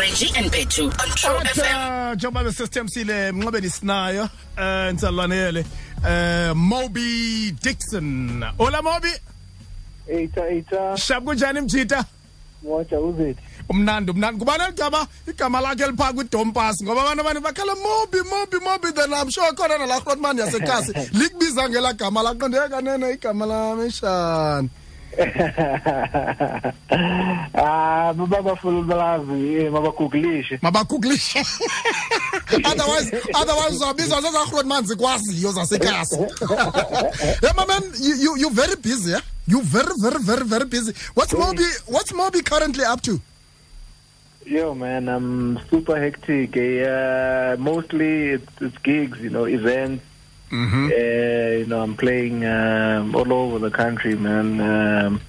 Reggie and Petu on True FM. njengoba besesithembisile mnqobeni sinayo um nsalwane yele um mobi dixon. Ola mobi. Eita eita. Shap kunjani mjita? Moja uzethi umnandi umnandi. Kubani eligama? Igama lakhe eliphaa kwidompas ngoba abantu abanye bakhala mobi mobi mobi then i'm sure khona nala rhotman yasekhasi likubiza ngela gama laqondeka kanene igama lami shani ah baba full balazi mabaguglishe mabagooglishe otherwise otherwise uzawubizwa zezarhotman zikwaziyo zasekhasi yeah my man you, you, very busy yeah? you're very very very very busy what's mobi what's mobi currently up to Yo man, I'm super hectic. Uh, mostly it's, it's gigs, you know, events. Mm-hmm. Uh, you know, I'm playing um, all over the country, man. Um,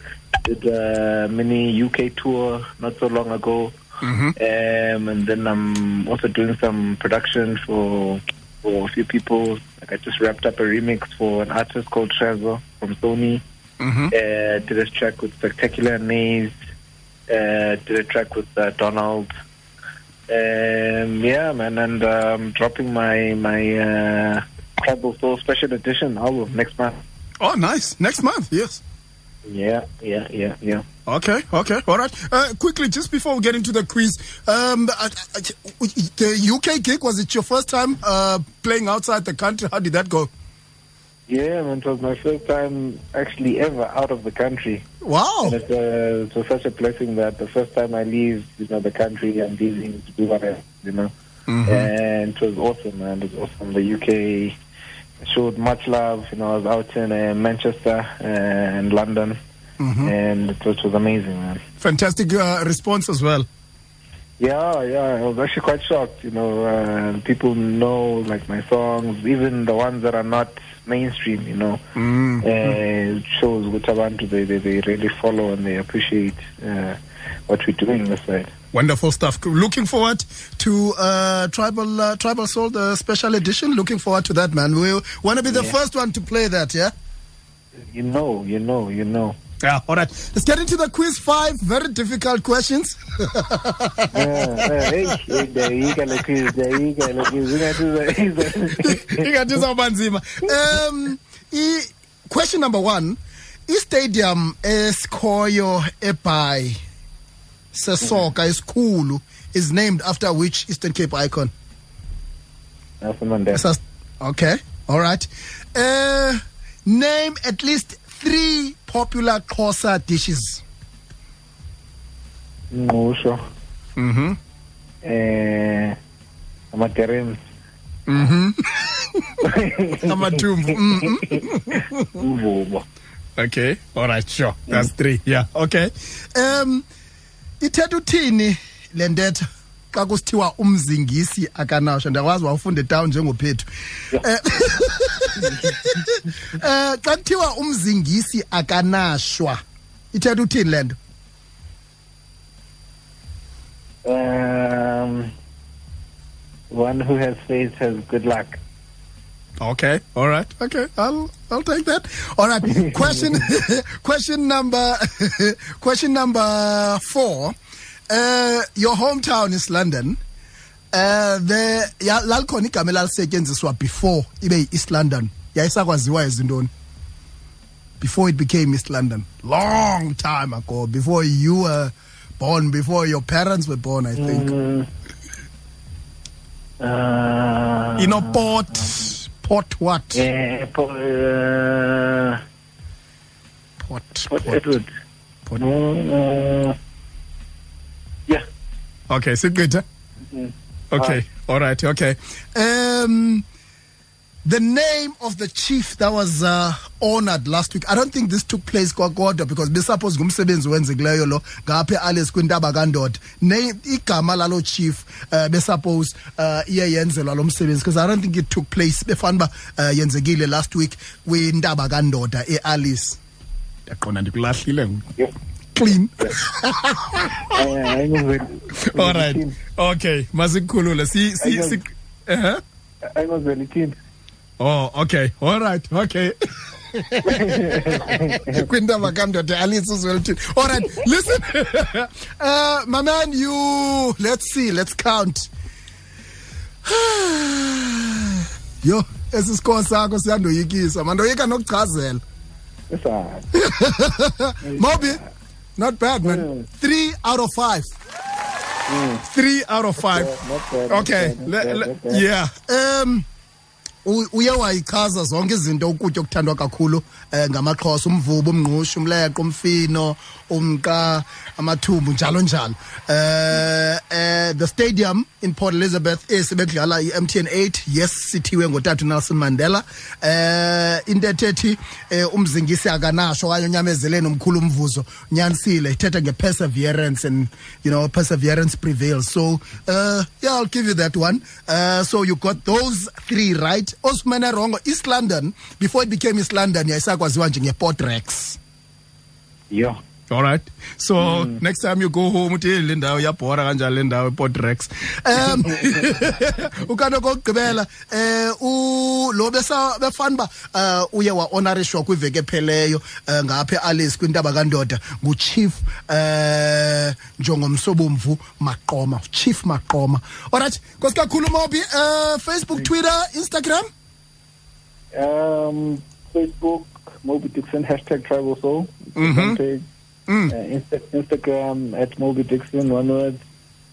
did a mini UK tour not so long ago, Mm-hmm. um, and then I'm also doing some production for for a few people. Like I just wrapped up a remix for an artist called Trezor from Sony. Mm-hmm. Uh, did a track with Spectacular Nays. Uh, did a track with uh, Donald. Um, yeah, man, and um, dropping my my uh, Tribal Soul Special Edition album next month. oh nice next month yes Yeah, yeah, yeah, yeah. Okay, okay, all right. Uh, quickly, just before we get into the quiz, um, I, I, the UK gig was it your first time uh, playing outside the country? How did that go? Yeah, man, it was my first time actually ever out of the country. Wow. And it, uh, it was such a blessing that the first time I leave, you know, the country, I'm leaving to do whatever, you know. And it was awesome, man. It was awesome. The UK showed much love. You know, I was out in uh, Manchester and London, and it was, it was amazing, man. Fantastic uh, response as well. Yeah, yeah, I was actually quite shocked. You know, uh, people know like my songs, even the ones that are not mainstream. You know, Mm. uh, shows what Abantu they, they they really follow and they appreciate uh, what we're doing this side. Wonderful stuff. Looking forward to uh, Tribal uh, Tribal Soul, the special edition. Looking forward to that, man. We want to be the Yeah. first one to play that, yeah? You know, you know, you know. Yeah, all right. Let's get into the quiz five. Very difficult questions. Yeah, yeah, hey, hey, there you go, like this, there you go, like this. We gotta do that. ingathi izawuba nzima um question number one istadium esikhoyo ebhayi sesoka esikhulu is named after which eastern cape icon Nelson Mandela. Okay all right uh name at least three popular xhosa dishes Ngusho. mm-hmm Eh, amaterms. mm-hmm amathumbu mm-hmm. Okay all right sure that's three yeah okay um ithetha uthini le ntetha xa kusithiwa umzingisi akanawusho ndiyakwazi wawufunda etown njengophethu. Eh, eh xa kuthiwa umzingisi akanashwa ithetha uthini le nto? Um, one who has faith has good luck. Okay, all right, okay, I'll I'll take that. All right, question question number question number four. Uh, your hometown is London. Uh, the ya- lalikhona igama elalisetyenziswa before ibe yi-east london yayisakwaziwa ezintoni before it became east london long time ago before you were born before your parents were born i think Mm. Uh, you know port port what eh, po- uh, port Port port, Edward. port. Uh, yeah. Okay, so good. Huh? Mm. Okay, all right, okay. Um, the name of the chief that was uh, honored last week. I don't think this took place kwakodwa because besuppose ngumsebenzi wenzekileyo lo ngapha ealice kwintaba kandoda name igama lalo chief uh, besuppose uh, iye yenzelwa lo msebenzi because I don't think it took place befanuba uh, yenzekile last week kwintaba kandoda ealice ndiyaqonda ndikulahlile ngoku. Yeah. clean Eh, ayingozeli- all right okay masikukhulule si si, si uh-huh. ayingozeli thini Oh, okay. All right. Okay. kwindaba kandoda alice uzwelithini all right listen. Uh my man you let's see let's count. Yo esi score sakho siyandoyikisa mandoyika nokuchazela. It's right. mobi not bad man. Mm. three out of five. Three out of five. Not bad, not okay bad, not le- bad, le- not bad. yeah um uye wayichaza zonke izinto ukutya okuthandwa kakhulu eh ngamaxhosa umvubo umngqusho umleqo umfino umqa amathumbu njalo njalo. Eh eh the stadium in Port Elizabeth esebedlala iMTN 8 yes sithiwe ngotata Nelson Mandela. Eh into ethethi eh, umzingisi akanasho okanye unyamezeleni umkhulu umvuzo nyanisile ithetha nge-perseverance and you know perseverance prevails. So uh, yeah i'll give you that one. Uh, so you got those three right osifumene rongo east london before it became east london yayisakwaziwa njengeport rex Yeah. All right so next time you go home uthi "Hey, le ndawo iyabhora kanjani le ndawo eport rex um ukanti kokugqibela eh u lo besa befana uba uh, uye wa-honorishwa kwiveki epheleyo uh, ngapha ealice kwintaba kandoda nguchief eh njongomsobomvu maqoma chief maqoma alright nkosi kakhulu mobi uh, facebook twitter instagram Um, Facebook, Moby Dixon, hashtag Tribal Soul. Mhm. Page. Mm. Uh, Insta- Instagram at Mobi Dixon, one word.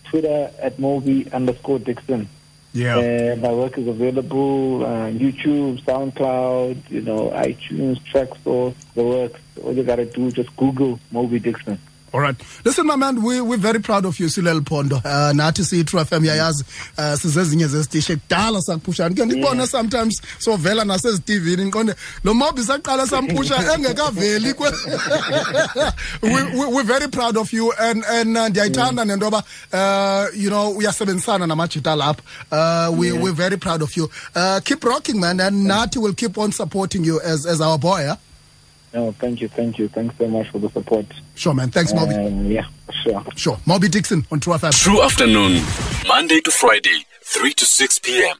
Twitter at Mobi underscore Dixon. yeah Uh, my work is available on YouTube, SoundCloud, you know, iTunes, Traxsource, the works. All you gotta do, just Google Mobi Dixon. All right. Listen, my man, we, we're very proud of you, Silel Pondo. Uh, nathi siyi-True FM yayazi uh, sizezinye zezitishi kudala sakuphushana ke ndikubone Yeah. sometimes sovela nasezitivini ndiqonde lo mobi saqala samphusha engekaveli kwe we, we, we're very proud of you and, and uh, ndiyayithanda nento yoba uh, you know uyasebenzisana namajita lapha uh, we, we're very proud of you uh, keep rocking man and nathi will keep on supporting you as, as our boy yeah? No, thank you, thank you. Thanks so much for the support. sure man thanks mobi Um, yeah, sure. sure mobi dixon on True FM True afternoon, Monday to Friday, 3 to 6 p.m.